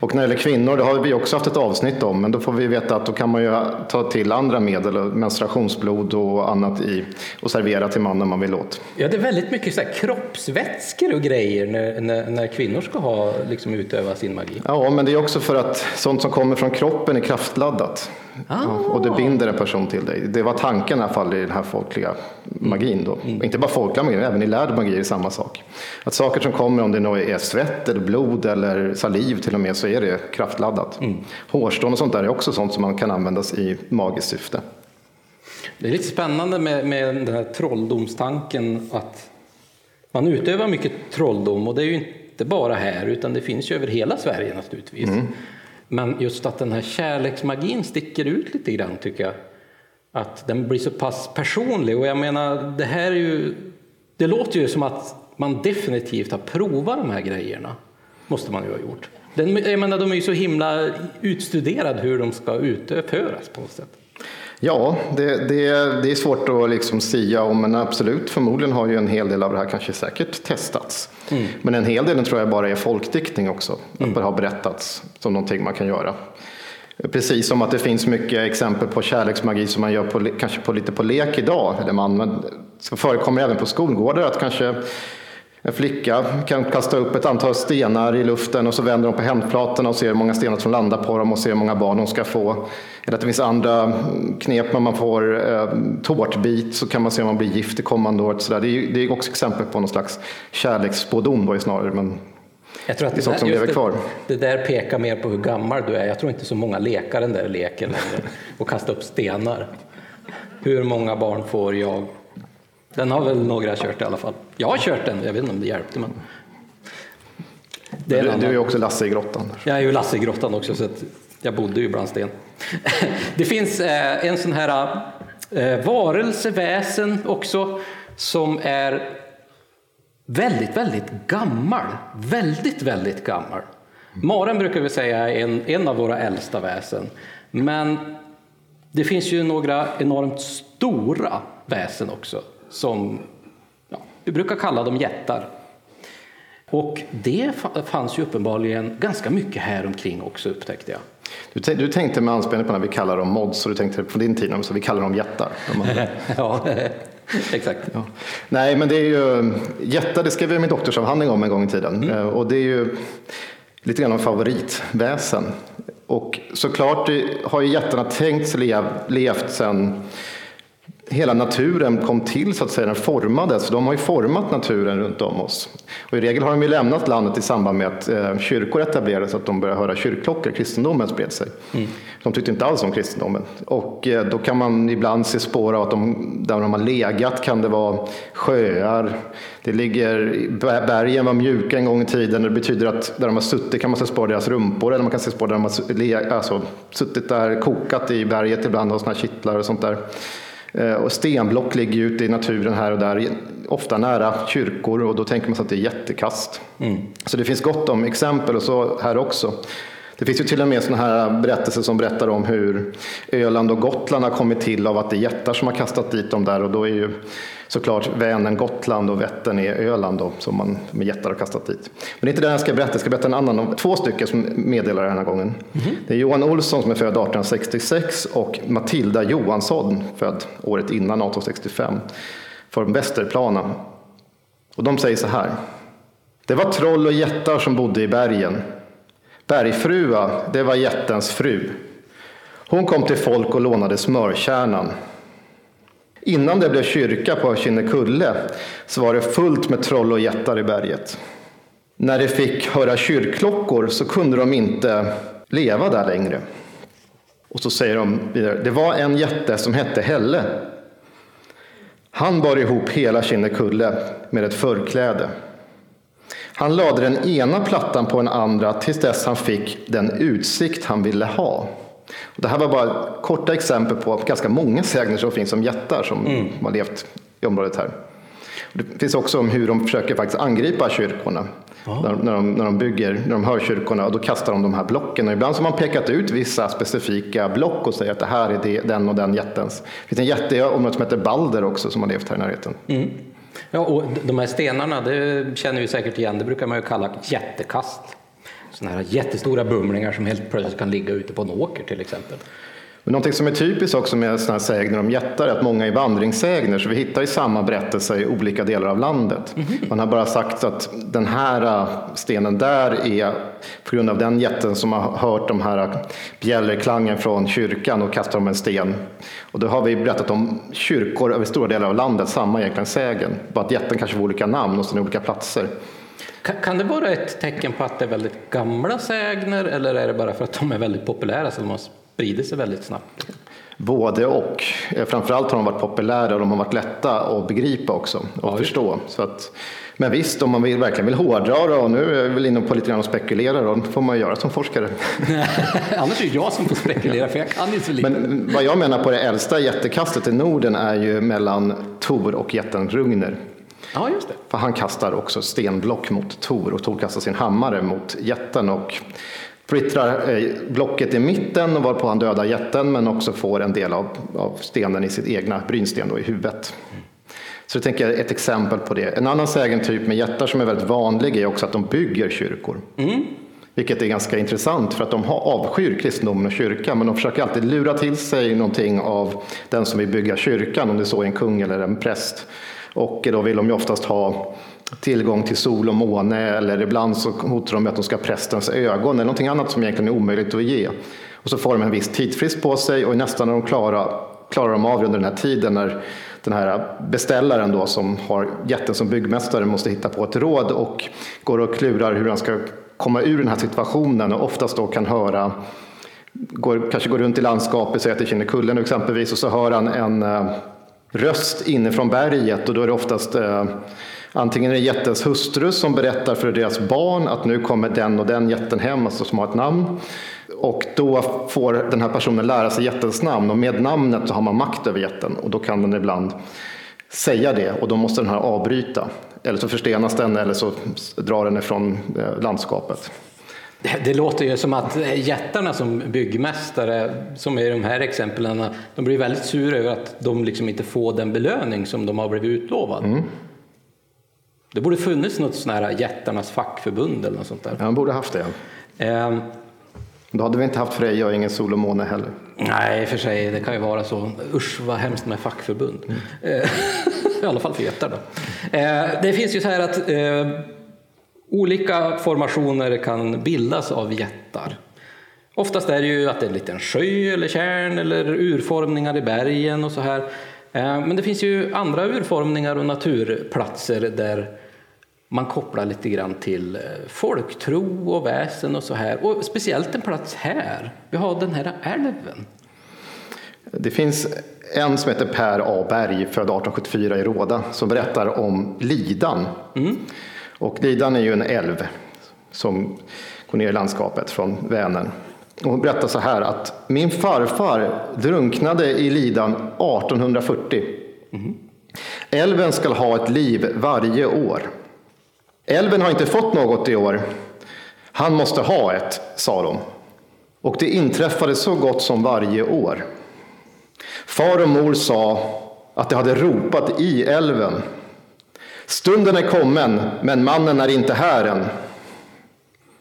Och när det gäller kvinnor, det har vi också haft ett avsnitt om, men då får vi veta att då kan man ju ta till andra medel, menstruationsblod och annat i och servera till mannen man vill åt. Ja, det är väldigt mycket så kroppsvätskor och grejer när, när, när, kvinnor ska ha, liksom, utöva sin magi. Ja, men det är också för att sånt som kommer från kroppen är kraftladdat. Ah. Och det binder en person till dig. Det var tanken i alla fall i den här folkliga magin. Då. Mm. Inte bara folkliga magin, även i lärd magi är samma sak. Att saker som kommer, om det nu är svett eller blod eller saliv till och med, så är det kraftladdat. Mm. Hårstrån och sånt där är också sånt som man kan användas i magiskt syfte. Det är lite spännande med, med den här trolldomstanken att man utövar mycket trolldom och det är ju inte bara här utan det finns ju över hela Sverige naturligtvis. Mm. Men just att den här kärleksmagin sticker ut lite grann tycker jag. Att den blir så pass personlig och jag menar det här är ju, det låter ju som att man definitivt har provat de här grejerna. Måste man ju ha gjort. Den, jag menar, de är ju så himla utstuderade hur de ska utföras på något sätt. Ja, det, det, det är svårt att liksom sia om, men absolut, förmodligen har ju en hel del av det här kanske säkert testats. Mm. Men en hel del tror jag bara är folkdiktning också, mm. att det har berättats som någonting man kan göra. Precis som att det finns mycket exempel på kärleksmagi som man gör på, kanske på, lite på lek idag. Eller man, det förekommer även på skolgårdar att kanske en flicka kan kasta upp ett antal stenar i luften och så vänder de på händflatorna och ser hur många stenar som landar på dem och ser hur många barn de ska få. Eller att det finns andra knep när man får eh, tårtbit så kan man se om man blir gift i kommande år. Så där. Det, är, det är också exempel på någon slags kärleksspådom då snarare. Men jag tror att det, det, där, som lever kvar. Det, det, där pekar mer på hur gammal du är. Jag tror inte så många lekar den där leken längre och kasta upp stenar. Hur många barn får jag? Den har väl några kört i alla fall. Jag har kört den, jag vet inte om det hjälpte. Men... Det är Du, du är ju också Lasse i grottan. Jag är ju Lasse i grottan också, så att jag bodde ju bland sten. Det finns eh, en sån här eh, varelseväsen också som är väldigt, väldigt gammal. Väldigt, väldigt gammal. Maren brukar vi säga är en, en av våra äldsta väsen. Men det finns ju några enormt stora väsen också som ja, vi brukar kalla dem jättar. Och det fa- fanns ju uppenbarligen ganska mycket här omkring också upptäckte jag. Du, du tänkte med anspelning på när vi kallar dem mods och du tänkte på din tid, så vi kallar dem jättar. De ja, exakt. Ja. Nej, men det är ju jättar, det skrev jag min doktorsavhandling om en gång i tiden. Eh, Och det är ju lite grann av favoritväsen. Och såklart har ju jättarna tänkt sig lev, levt sedan hela naturen kom till, så att säga, den formades. De har ju format naturen runt om oss. Och i regel har de ju lämnat landet i samband med att eh, kyrkor etablerades, att de började höra kyrkklockor, kristendomen spred sig. De tyckte inte alls om kristendomen. Och eh, då kan man ibland se spår av att de, där de har legat kan det vara sjöar. Det ligger, ber- bergen var mjuka en gång i tiden. Det betyder att där de har suttit kan man se spår av deras rumpor, eller man kan se spår där de har alltså, suttit där, kokat i berget ibland, har sådana här kittlar och sånt där. Eh, Och stenblock ligger ute i naturen här och där, ofta nära kyrkor och då tänker man sig att det är jättekast. Så det finns gott om exempel och så här också. Det finns ju till och med sådana här berättelser som berättar om hur Öland och Gotland har kommit till av att det är jättar som har kastat dit dem där och då är ju såklart Vänern Gotland och Vättern är Öland då, som man med jättar har kastat dit. Men det är inte det jag ska berätta, jag ska berätta en annan två stycken som meddelar den här gången. Det är Johan Olsson som är född 1866 och Matilda Johansson född året innan 1865 från Västerplana. Och de säger så här. Det var troll och jättar som bodde i bergen. Bergfrua, det var jättens fru. Hon kom till folk och lånade smörkärnan. Innan det blev kyrka på Kinnekulle så var det fullt med troll och jättar i berget. När de fick höra kyrkklockor så kunde de inte leva där längre. Och så säger de vidare, det var en jätte som hette Helle. Han bar ihop hela Kinnekulle med ett förkläde. Han lade den ena plattan på den andra tills dess han fick den utsikt han ville ha. Det här var bara korta exempel på ganska många sägner som finns om jättar som har levt i området här. Det finns också om hur de försöker faktiskt angripa kyrkorna. När, när, de, när de bygger, när de hör kyrkorna, och då kastar de de här blocken. Och ibland så har man pekat ut vissa specifika block och säger att det här är det, den och den jättens. Det finns en jätte i området som heter Balder också som har levt här i närheten. Ja, och de här stenarna, det känner vi säkert igen, det brukar man ju kalla jättekast. Sådana här jättestora bumlingar som helt plötsligt kan ligga ute på en åker till exempel. Men någonting som är typiskt också med sådana här sägner om jättar är att många är vandringssägner, så vi hittar i samma berättelse i olika delar av landet. Man har bara sagt att den här äh, stenen där är på grund av den jätten som har hört de här äh, bjällerklangen från kyrkan och kastar om en sten. Och då har vi berättat om kyrkor över stora delar av landet, samma egentligen sägen, bara att jätten kanske var olika namn och sen olika platser. Kan, kan det vara ett tecken på att det är väldigt gamla sägner eller är det bara för att de är väldigt populära så de har spridit sig väldigt snabbt? Både och. Eh, Framförallt har de varit populära och de har varit lätta att begripa också och Ja, förstå. Så att, men visst, om man vill, verkligen vill hårdra då, och nu är jag väl inne på lite grann och spekulera, då får man göra som forskare. Annars är det jag som får spekulera för jag kan ju så lite. Men vad jag menar på det äldsta jättekastet i Norden är ju mellan Tor och jätten Rugner. Ja, just det. För han kastar också stenblock mot Tor och Tor kastar sin hammare mot jätten och splittrar eh, blocket i mitten och varpå han dödar jätten men också får en del av, av stenen i sitt egna brynsten då, i huvudet. Så det tänker jag är ett exempel på det. En annan sägentyp med jättar som är väldigt vanlig är också att de bygger kyrkor. Vilket är ganska intressant för att de har avskyr kristendomen och kyrkan men de försöker alltid lura till sig någonting av den som vill bygga kyrkan, om det så är en kung eller en präst. Och då vill de ju oftast ha tillgång till sol och måne eller ibland så hotar de med att de ska ha prästens ögon eller någonting annat som egentligen är omöjligt att ge. Och så får de en viss tidsfrist på sig och nästan när de klarar, klarar de av under den här tiden när den här beställaren då som har jätten som byggmästare måste hitta på ett råd och går och klurar hur han ska komma ur den här situationen och oftast då kan höra går, kanske går runt i landskapet, säger att det känner kullen exempelvis, och så hör han en eh, röst inifrån berget och då är det oftast eh, Antingen är det jättens hustru som berättar för deras barn att nu kommer den och den jätten hem, alltså som har ett namn. Och då får den här personen lära sig jättens namn och med namnet så har man makt över jätten och då kan den ibland säga det och då måste den här avbryta. Eller så förstenas den eller så drar den ifrån eh, landskapet. Det, det låter ju som att jättarna som byggmästare, som i de här exemplen, de blir väldigt sura över att de liksom inte får den belöning som de har blivit utlovad. Mm. Det borde funnits något sånt här jättarnas fackförbund eller något sånt där. Ja, man borde haft det. Um, då hade vi inte haft Freja och ingen sol och måne heller. Nej, för sig, det kan ju vara så. Usch vad hemskt med fackförbund. Eh, I alla fall för jättar. Då. Eh, det finns ju så här att eh, olika formationer kan bildas av jättar. Oftast är det ju att det är en liten sjö eller kärn eller urformningar i bergen och så här. Men det finns ju andra urformningar och naturplatser där man kopplar lite grann till eh, folktro och väsen och så här. Och speciellt en plats här. Vi har den här älven. Det finns en som heter Per A Berg, född 1874 i Råda, som berättar om Lidan. Mm. Och Lidan är ju en älv som går ner i landskapet från Vänern. Och hon berättar så här att min farfar drunknade i Lidan 1840. Mm. Mm-hmm. Älven ska ha ett liv varje år. Älven har inte fått något i år. Han måste ha ett, sa de. Och det inträffade så gott som varje år. Far och mor sa att de hade ropat i älven. Stunden är kommen, men mannen är inte här än.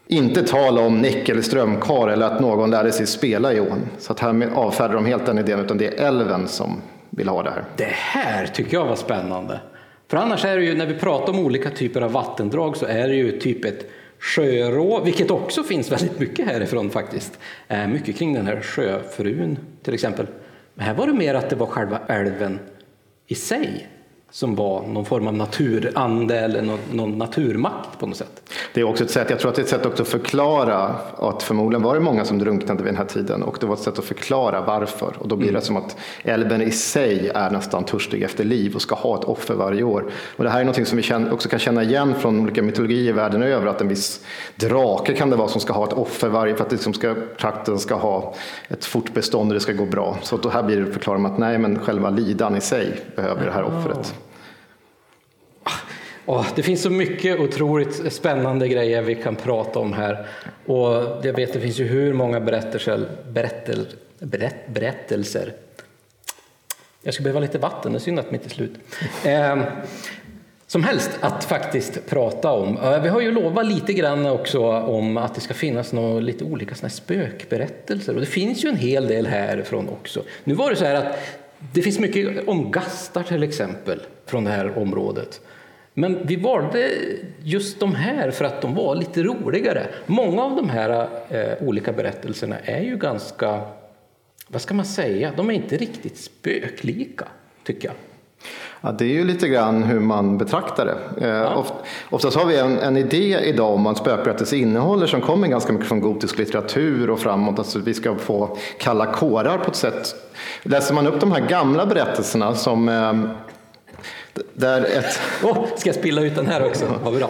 Inte tal om Nick eller strömkar eller att någon lärde sig spela i ån. Så att här avfärdar de helt den idén, utan det är älven som vill ha det här. Det här tycker jag var spännande. För annars är det ju, när vi pratar om olika typer av vattendrag så är det ju typ ett sjörå, vilket också finns väldigt mycket härifrån faktiskt. Eh, mycket kring den här sjöfrun till exempel. Men här var det mer att det var själva älven i sig som var någon form av naturande eller någon, någon, naturmakt på något sätt. Det är också ett sätt, jag tror att det är ett sätt också att förklara att förmodligen var det många som drunknade vid den här tiden och det var ett sätt att förklara varför. Och då blir mm. det som att älven i sig är nästan törstig efter liv och ska ha ett offer varje år. Och det här är något som vi också kan känna igen från olika mytologier världen över, att en viss drake kan det vara som ska ha ett offer varje för att liksom ska, trakten ska ha ett fortbestånd och det ska gå bra. Så då här blir det förklarat att nej, men själva lidan i sig behöver det här offret. Oh, det finns så mycket otroligt spännande grejer vi kan prata om här. Och jag vet, det finns ju hur många berättelser, berättel, berätt, berättelser. Jag skulle behöva lite vatten, det är synd att mitt är slut. Eh, som helst att faktiskt prata om. Eh, vi har ju lovat lite grann också om att det ska finnas några lite olika såna spökberättelser och det finns ju en hel del härifrån också. Nu var det så här att det finns mycket om gastar till exempel från det här området. Men vi valde just de här för att de var lite roligare. Många av de här eh, olika berättelserna är ju ganska, vad ska man säga, de är inte riktigt spöklika, tycker jag. Ja, det är ju lite grann hur man betraktar det. Eh, ja. oftast har vi en, en, idé idag om vad spökberättelse innehåller som kommer ganska mycket från gotisk litteratur och framåt. Alltså vi ska få kalla kårar på ett sätt. Läser man upp de här gamla berättelserna som eh, där ett... Oh, ska jag spilla ut den här också? Vad bra.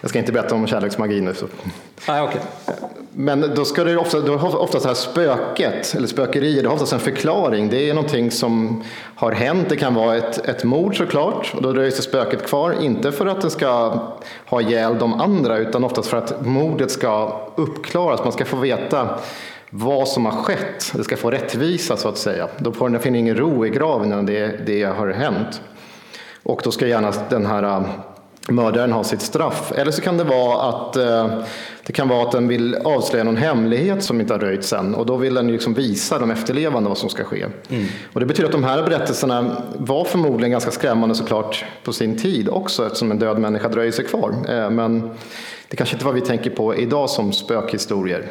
Jag ska inte berätta om kärleksmagi nu. Så. Ah, okay. Men då ska det ofta, då ofta så här spöket, eller spökerier, det har oftast en förklaring. Det är någonting som har hänt. Det kan vara ett, ett mord såklart, och då dröjer sig spöket kvar. Inte för att det ska ha ihjäl de andra, utan oftast för att mordet ska uppklaras. Man ska få veta vad som har skett. Det ska få rättvisa så att säga. Då får den finna ingen ro i graven innan det, det har hänt. Och då ska gärna den här mördaren ha sitt straff. Eller så kan det vara att äh, det kan vara att den vill avslöja någon hemlighet som inte har röjts än och då vill den liksom visa de efterlevande vad som ska ske. Mm. Och det betyder att de här berättelserna var förmodligen ganska skrämmande såklart på sin tid också eftersom en död människa dröjer sig kvar. Äh, men det kanske inte är vad vi tänker på idag som spökhistorier.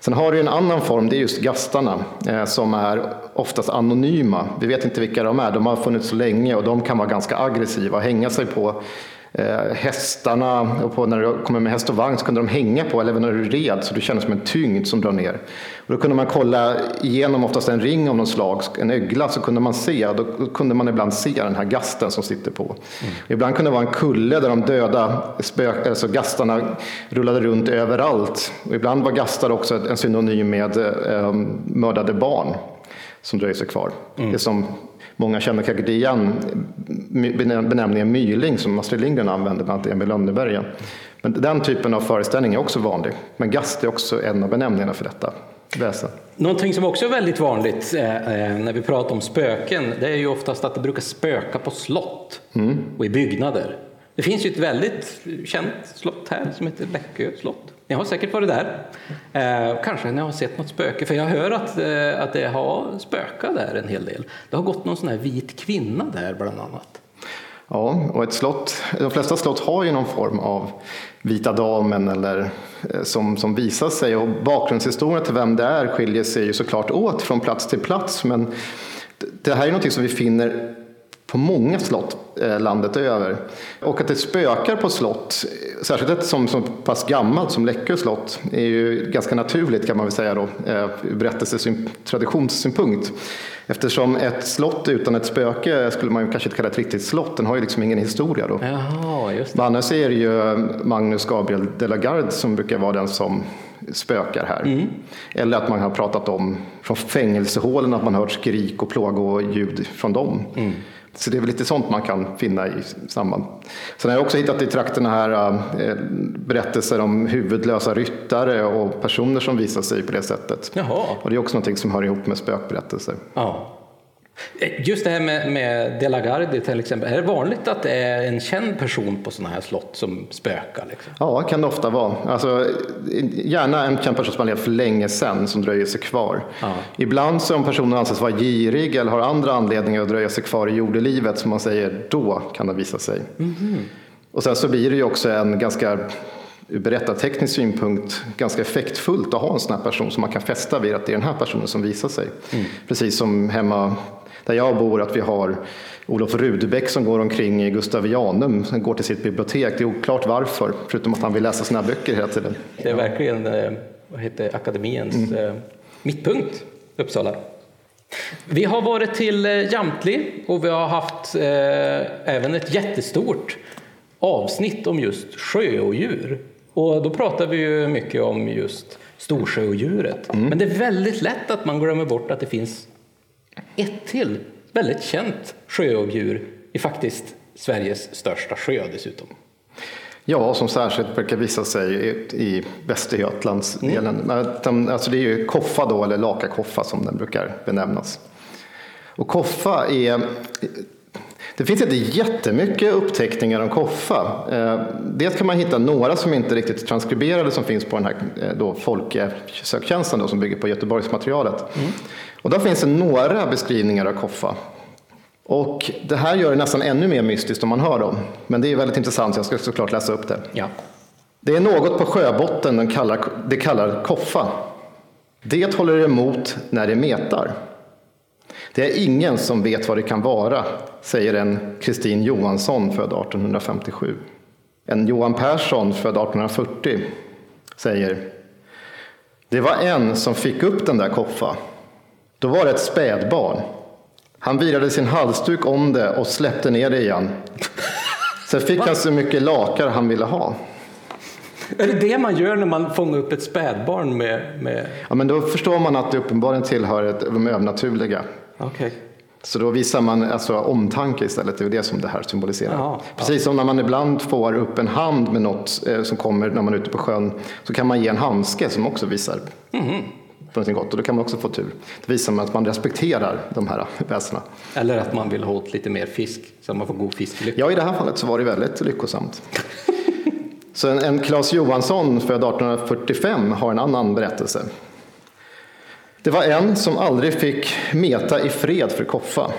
Sen har det en annan form, det är just gastarna eh, som är oftast anonyma. Vi vet inte vilka de är, de har funnits så länge och de kan vara ganska aggressiva och hänga sig på Eh, hästarna, och på, när du kommer med häst och vagn så kunde de hänga på, eller när du red, så du kände som en tyngd som drar ner. Och då kunde man kolla igenom oftast en ring av något slag, en ögla, så kunde man se, då kunde man ibland se den här gasten som sitter på. Mm. Ibland kunde det vara en kulle där de döda spök, alltså gastarna rullade runt överallt. Och ibland var gastar också en synonym med eh, mördade barn som dröjer sig kvar. Mm. Det som Många känner säkert igen benämningen myling som Astrid Lindgren använde, bland annat Emil Lönneberga. Men den typen av föreställning är också vanlig. Men gast är också en av benämningarna för detta väsen. Någonting som också är väldigt vanligt eh, eh, när vi pratar om spöken, det är ju oftast att det brukar spöka på slott mm. och i byggnader. Det finns ju ett väldigt känt slott här som heter Läckö slott. Ni har säkert varit där. Eh, kanske ni har sett något spöke, för jag hör att, eh, att det har spökat där en hel del. Det har gått någon sån här vit kvinna där bland annat. Ja, och ett slott, de flesta slott har ju någon form av vita damen eller eh, som, som visar sig och bakgrundshistorien till vem det är skiljer sig ju såklart åt från plats till plats men det här är något som vi finner på många slott eh, landet över. Och att det spökar på slott, särskilt ett som så pass gammalt som Läckö slott, är ju ganska naturligt kan man väl säga då, eh, ur berättelsetraditionssynpunkt. Eftersom ett slott utan ett spöke skulle man ju kanske inte kalla ett riktigt slott, den har ju liksom ingen historia då. Jaha, just det. Men annars är det ju Magnus Gabriel de la Garde som brukar vara den som spökar här. Mm. Eller att man har pratat om från fängelsehålen att man hört skrik och plågoljud från dem. Mm. Så det är väl lite sånt man kan finna i samband. Sen har jag också hittat i trakterna här äh, berättelser om huvudlösa ryttare och personer som visar sig på det sättet. Jaha. Och det är också något som hör ihop med spökberättelser. Ja. Just det här med, med De la Garde till exempel, är det vanligt att det är en känd person på sådana här slott som spökar? Liksom? Ja, kan det ofta vara. Alltså, gärna en känd person som har levt för länge sedan som dröjer sig kvar. Ja. Ibland så om personen anses vara girig eller har andra anledningar att dröja sig kvar i jordelivet, som man säger, då kan det visa sig. Mm -hmm. Och sen så blir det ju också en ganska ur berättarteknisk synpunkt ganska effektfullt att ha en sån här person som man kan fästa vid att det är den här personen som visar sig. Mm. Precis som hemma där jag bor att vi har Olof Rudbeck som går omkring i Gustavianum, som går till sitt bibliotek. Det är oklart varför, förutom att han vill läsa sina böcker hela tiden. Det är verkligen eh, vad heter, akademiens mm. Eh, mittpunkt, Uppsala. Vi har varit till eh, Jamtli och vi har haft eh, även ett jättestort avsnitt om just sjöodjur. Och då pratar vi ju mycket om just storsjöodjuret. Mm. Men det är väldigt lätt att man glömmer bort att det finns ett till väldigt känt sjöodjur i faktiskt Sveriges största sjö dessutom. Ja, som särskilt brukar visa sig i Västergötlandsdelen. Mm. Alltså det är ju koffa då, eller lakakoffa som den brukar benämnas. Och koffa är det finns inte jättemycket uppteckningar om koffa. Eh, dels kan man hitta några som inte är riktigt transkriberade som finns på den här eh, då, folksöktjänsten då, som bygger på Göteborgsmaterialet. Mm. Och där finns det några beskrivningar av koffa. Och det här gör det nästan ännu mer mystiskt om man hör dem. Men det är väldigt intressant, så jag ska såklart läsa upp det. Ja. Det är något på sjöbotten den kallar, det kallar koffa. Det håller emot när det metar. Det är ingen som vet vad det kan vara, säger en Kristin Johansson född 1857. En Johan Persson född 1840 säger Det var en som fick upp den där koffa. Då var det ett spädbarn. Han virade sin halsduk om det och släppte ner det igen. Sen fick han så mycket lakar han ville ha. Är det det man gör när man fångar upp ett spädbarn med, med... Ja, men då förstår man att det uppenbarligen tillhör ett, de övernaturliga. Okay. Så då visar man alltså omtanke istället, det är det som det här symboliserar. Jaha, Precis ja. som när man ibland får upp en hand med något eh, som kommer när man är ute på sjön, så kan man ge en handske som också visar mm. på någonting gott och då kan man också få tur. Det visar man att man respekterar de här väsena. Eller att man vill ha åt lite mer fisk så att man får god fiskelycka. Ja, i det här fallet så var det väldigt lyckosamt. så en, en Claes Johansson född 1845 har en annan berättelse. Det var en som aldrig fick meta i fred för Koffa.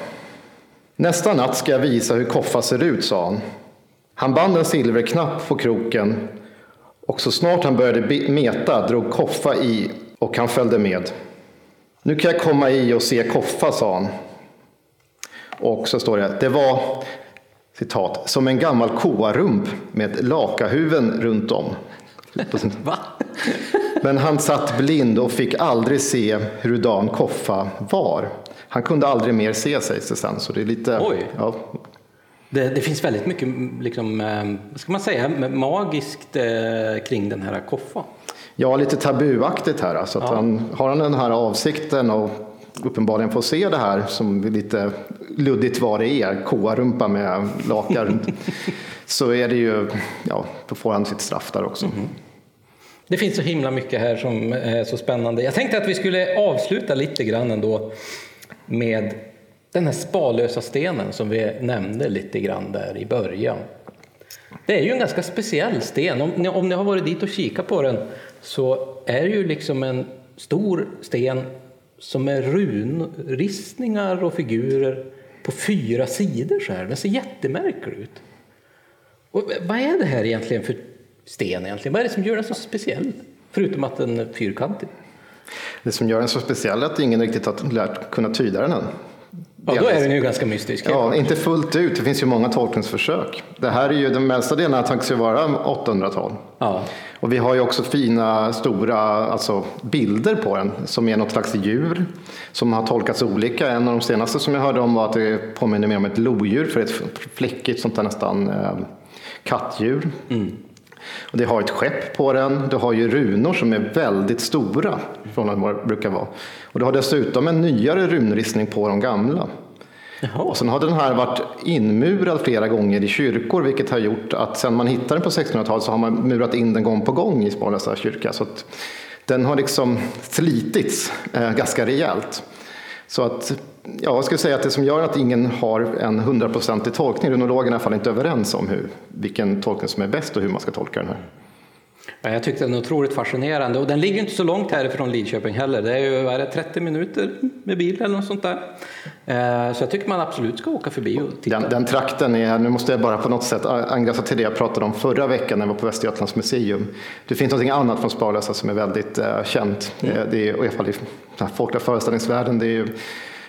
Nästa natt ska jag visa hur Koffa ser ut, sa han. Han band en silverknapp på kroken och så snart han började meta drog Koffa i och han följde med. Nu kan jag komma i och se Koffa, sa han. Och så står det, det var citat, som en gammal koarump med lakahuven runt om. Men han satt blind och fick aldrig se hurudan Koffa var. Han kunde aldrig mer se, sägs det sen. Så det är lite, Oj. Ja, Det, det finns väldigt mycket, liksom, eh, ska man säga, magiskt eh, kring den här koffa. Ja, lite tabuaktigt här. Alltså att han, har han den här avsikten och uppenbarligen får se det här som lite luddigt vad det är, koarumpa med laka runt, så är det ju, ja, då får han sitt straff där också. Det finns så himla mycket här som är så spännande. Jag tänkte att vi skulle avsluta lite grann ändå med den här spalösa stenen som vi nämnde lite grann där i början. Det är ju en ganska speciell sten. Om ni, om ni har varit dit och kikat på den så är det ju liksom en stor sten som är runristningar och figurer på fyra sidor så här. Den ser jättemärklig ut. Och vad är det här egentligen för sten egentligen? Vad är det som gör den så speciell? Förutom att den är fyrkantig. Det som gör den så speciell är att ingen riktigt har lärt kunna tyda den än. Ja, då är den ju ganska mystisk. Ja, inte fullt ut. Det finns ju många tolkningsförsök. Det här är ju den mesta delen tänks ju vara 800-tal. Ja. Och vi har ju också fina stora alltså, bilder på den som är något slags djur som har tolkats olika. En av de senaste som jag hörde om var att det påminner mer om ett lodjur för ett fläckigt sånt där nästan eh, kattdjur. Och det har ett skepp på den. Du har ju runor som är väldigt stora från vad det brukar vara. Och du har dessutom en nyare runristning på de gamla. Jaha. Och sen har den här varit inmurad flera gånger i kyrkor, vilket har gjort att sen man hittade den på 1600-talet så har man murat in den gång på gång i Sparlösa kyrka. Så att den har liksom slitits eh, ganska rejält. Så att, ja, jag skulle säga att det som gör att ingen har en hundraprocentig tolkning, runologerna är i alla fall inte överens om hur, vilken tolkning som är bäst och hur man ska tolka den här. Ja, Jag tyckte den var otroligt fascinerande och den ligger inte så långt härifrån Lidköping heller. Det är ju är det, 30 minuter med bil eller något sånt där. Eh, Så jag tycker man absolut ska åka förbi och titta. Den, den trakten är, nu måste jag bara på något sätt angränsa till det jag pratade om förra veckan när jag var på Västergötlands museum. Det finns något annat från Sparlösa som är väldigt eh, känt. Eh, det är, i alla fall i den folkliga föreställningsvärlden. Det är, ju-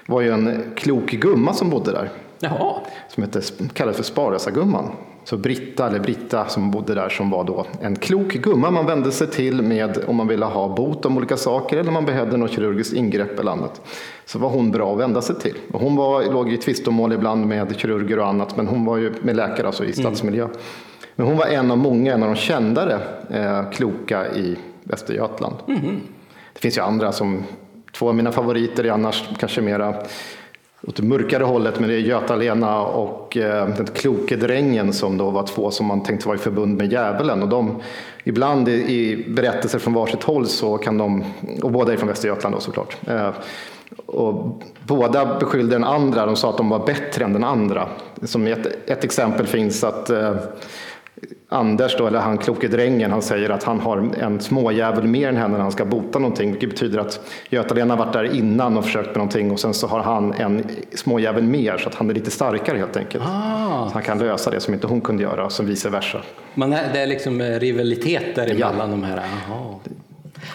var ju en klok gumma som bodde där. Jaha, Som kallades för Sparlösa-gumman. Så Britta, eller Britta som bodde där som var då en klok gumma man vände sig till med om man ville ha bot om olika saker eller om man behövde något kirurgiskt ingrepp eller annat. Så var hon bra att vända sig till. Och hon var, låg i tvistomål ibland med kirurger och annat men hon var ju med läkare alltså i stadsmiljö. Men hon var en av många, en av de kändare eh, kloka i Västergötland. Det finns ju andra som, två av mina favoriter är annars kanske mera åt det mörkare hållet, men det är Göta-Lena och eh, den kloke drängen som då var två som man tänkte var i förbund med djävulen. Och de, ibland i, i berättelser från varsitt håll så kan de, och båda är från Västergötland då såklart, eh, och båda beskyllde den andra, de sa att de var bättre än den andra. Som ett, ett exempel finns att eh, Anders, då, eller han kloke drängen, han säger att han har en småjävel mer än henne när han ska bota någonting. Vilket betyder att Göta-Lena har varit där innan och försökt med någonting och sen så har han en småjävel mer så att han är lite starkare helt enkelt. Ah. Han kan lösa det som inte hon kunde göra och vice versa. är, det är liksom rivalitet däremellan de här. Jaha.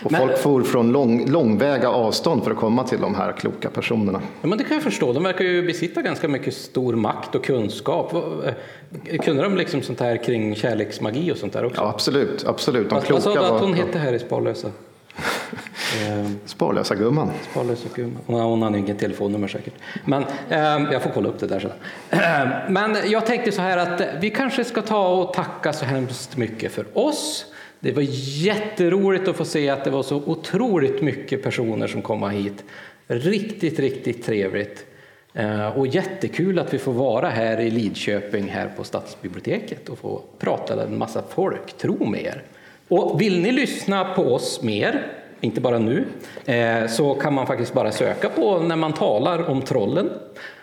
Och Men- folk for från lång, långväga avstånd för att komma till de här kloka personerna. Ja, men det kan jag förstå. De verkar ju besitta ganska mycket stor makt och kunskap. Eh, Kunde de liksom sånt här kring kärleksmagi och sånt där också? Ja, absolut. absolut. De Vad, vad sa kloka du att var hon hette här i Sparlösa? Sparlösa gumman. Sparlösa gumman. Hon, hon har inget telefonnummer säkert. Men eh, jag får kolla upp det där sen. Eh, men jag tänkte så här att vi kanske ska ta och tacka så hemskt mycket för oss. Det var jätteroligt att få se att det var så otroligt mycket personer som kom hit. Riktigt, riktigt trevligt. Eh, och jättekul att vi får vara här i Lidköping här på Stadsbiblioteket och få prata med en massa folk, tro med er. Och vill ni lyssna på oss mer, inte bara nu, eh, så kan man faktiskt bara söka på när man talar om trollen.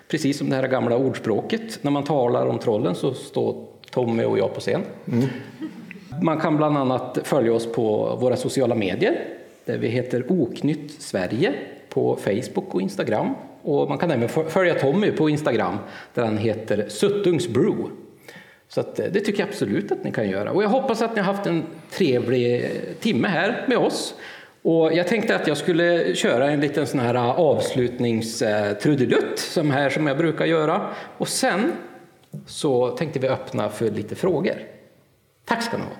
Precis som det här gamla ordspråket, när man talar om trollen så står Tommy och jag på scen. Mm. Man kan bland annat följa oss på våra sociala medier där vi heter Oknytt Sverige på Facebook och Instagram. Och man kan även följa Tommy på Instagram där han heter Suttungsbrew. Så att, eh, det tycker jag absolut att ni kan göra. Och jag hoppas att ni har haft en trevlig eh, timme här med oss. Och jag tänkte att jag skulle köra en liten sån här eh, avslutningstrudelutt som här som jag brukar göra. Och sen så tänkte vi öppna för lite frågor. Tack ska ni ha.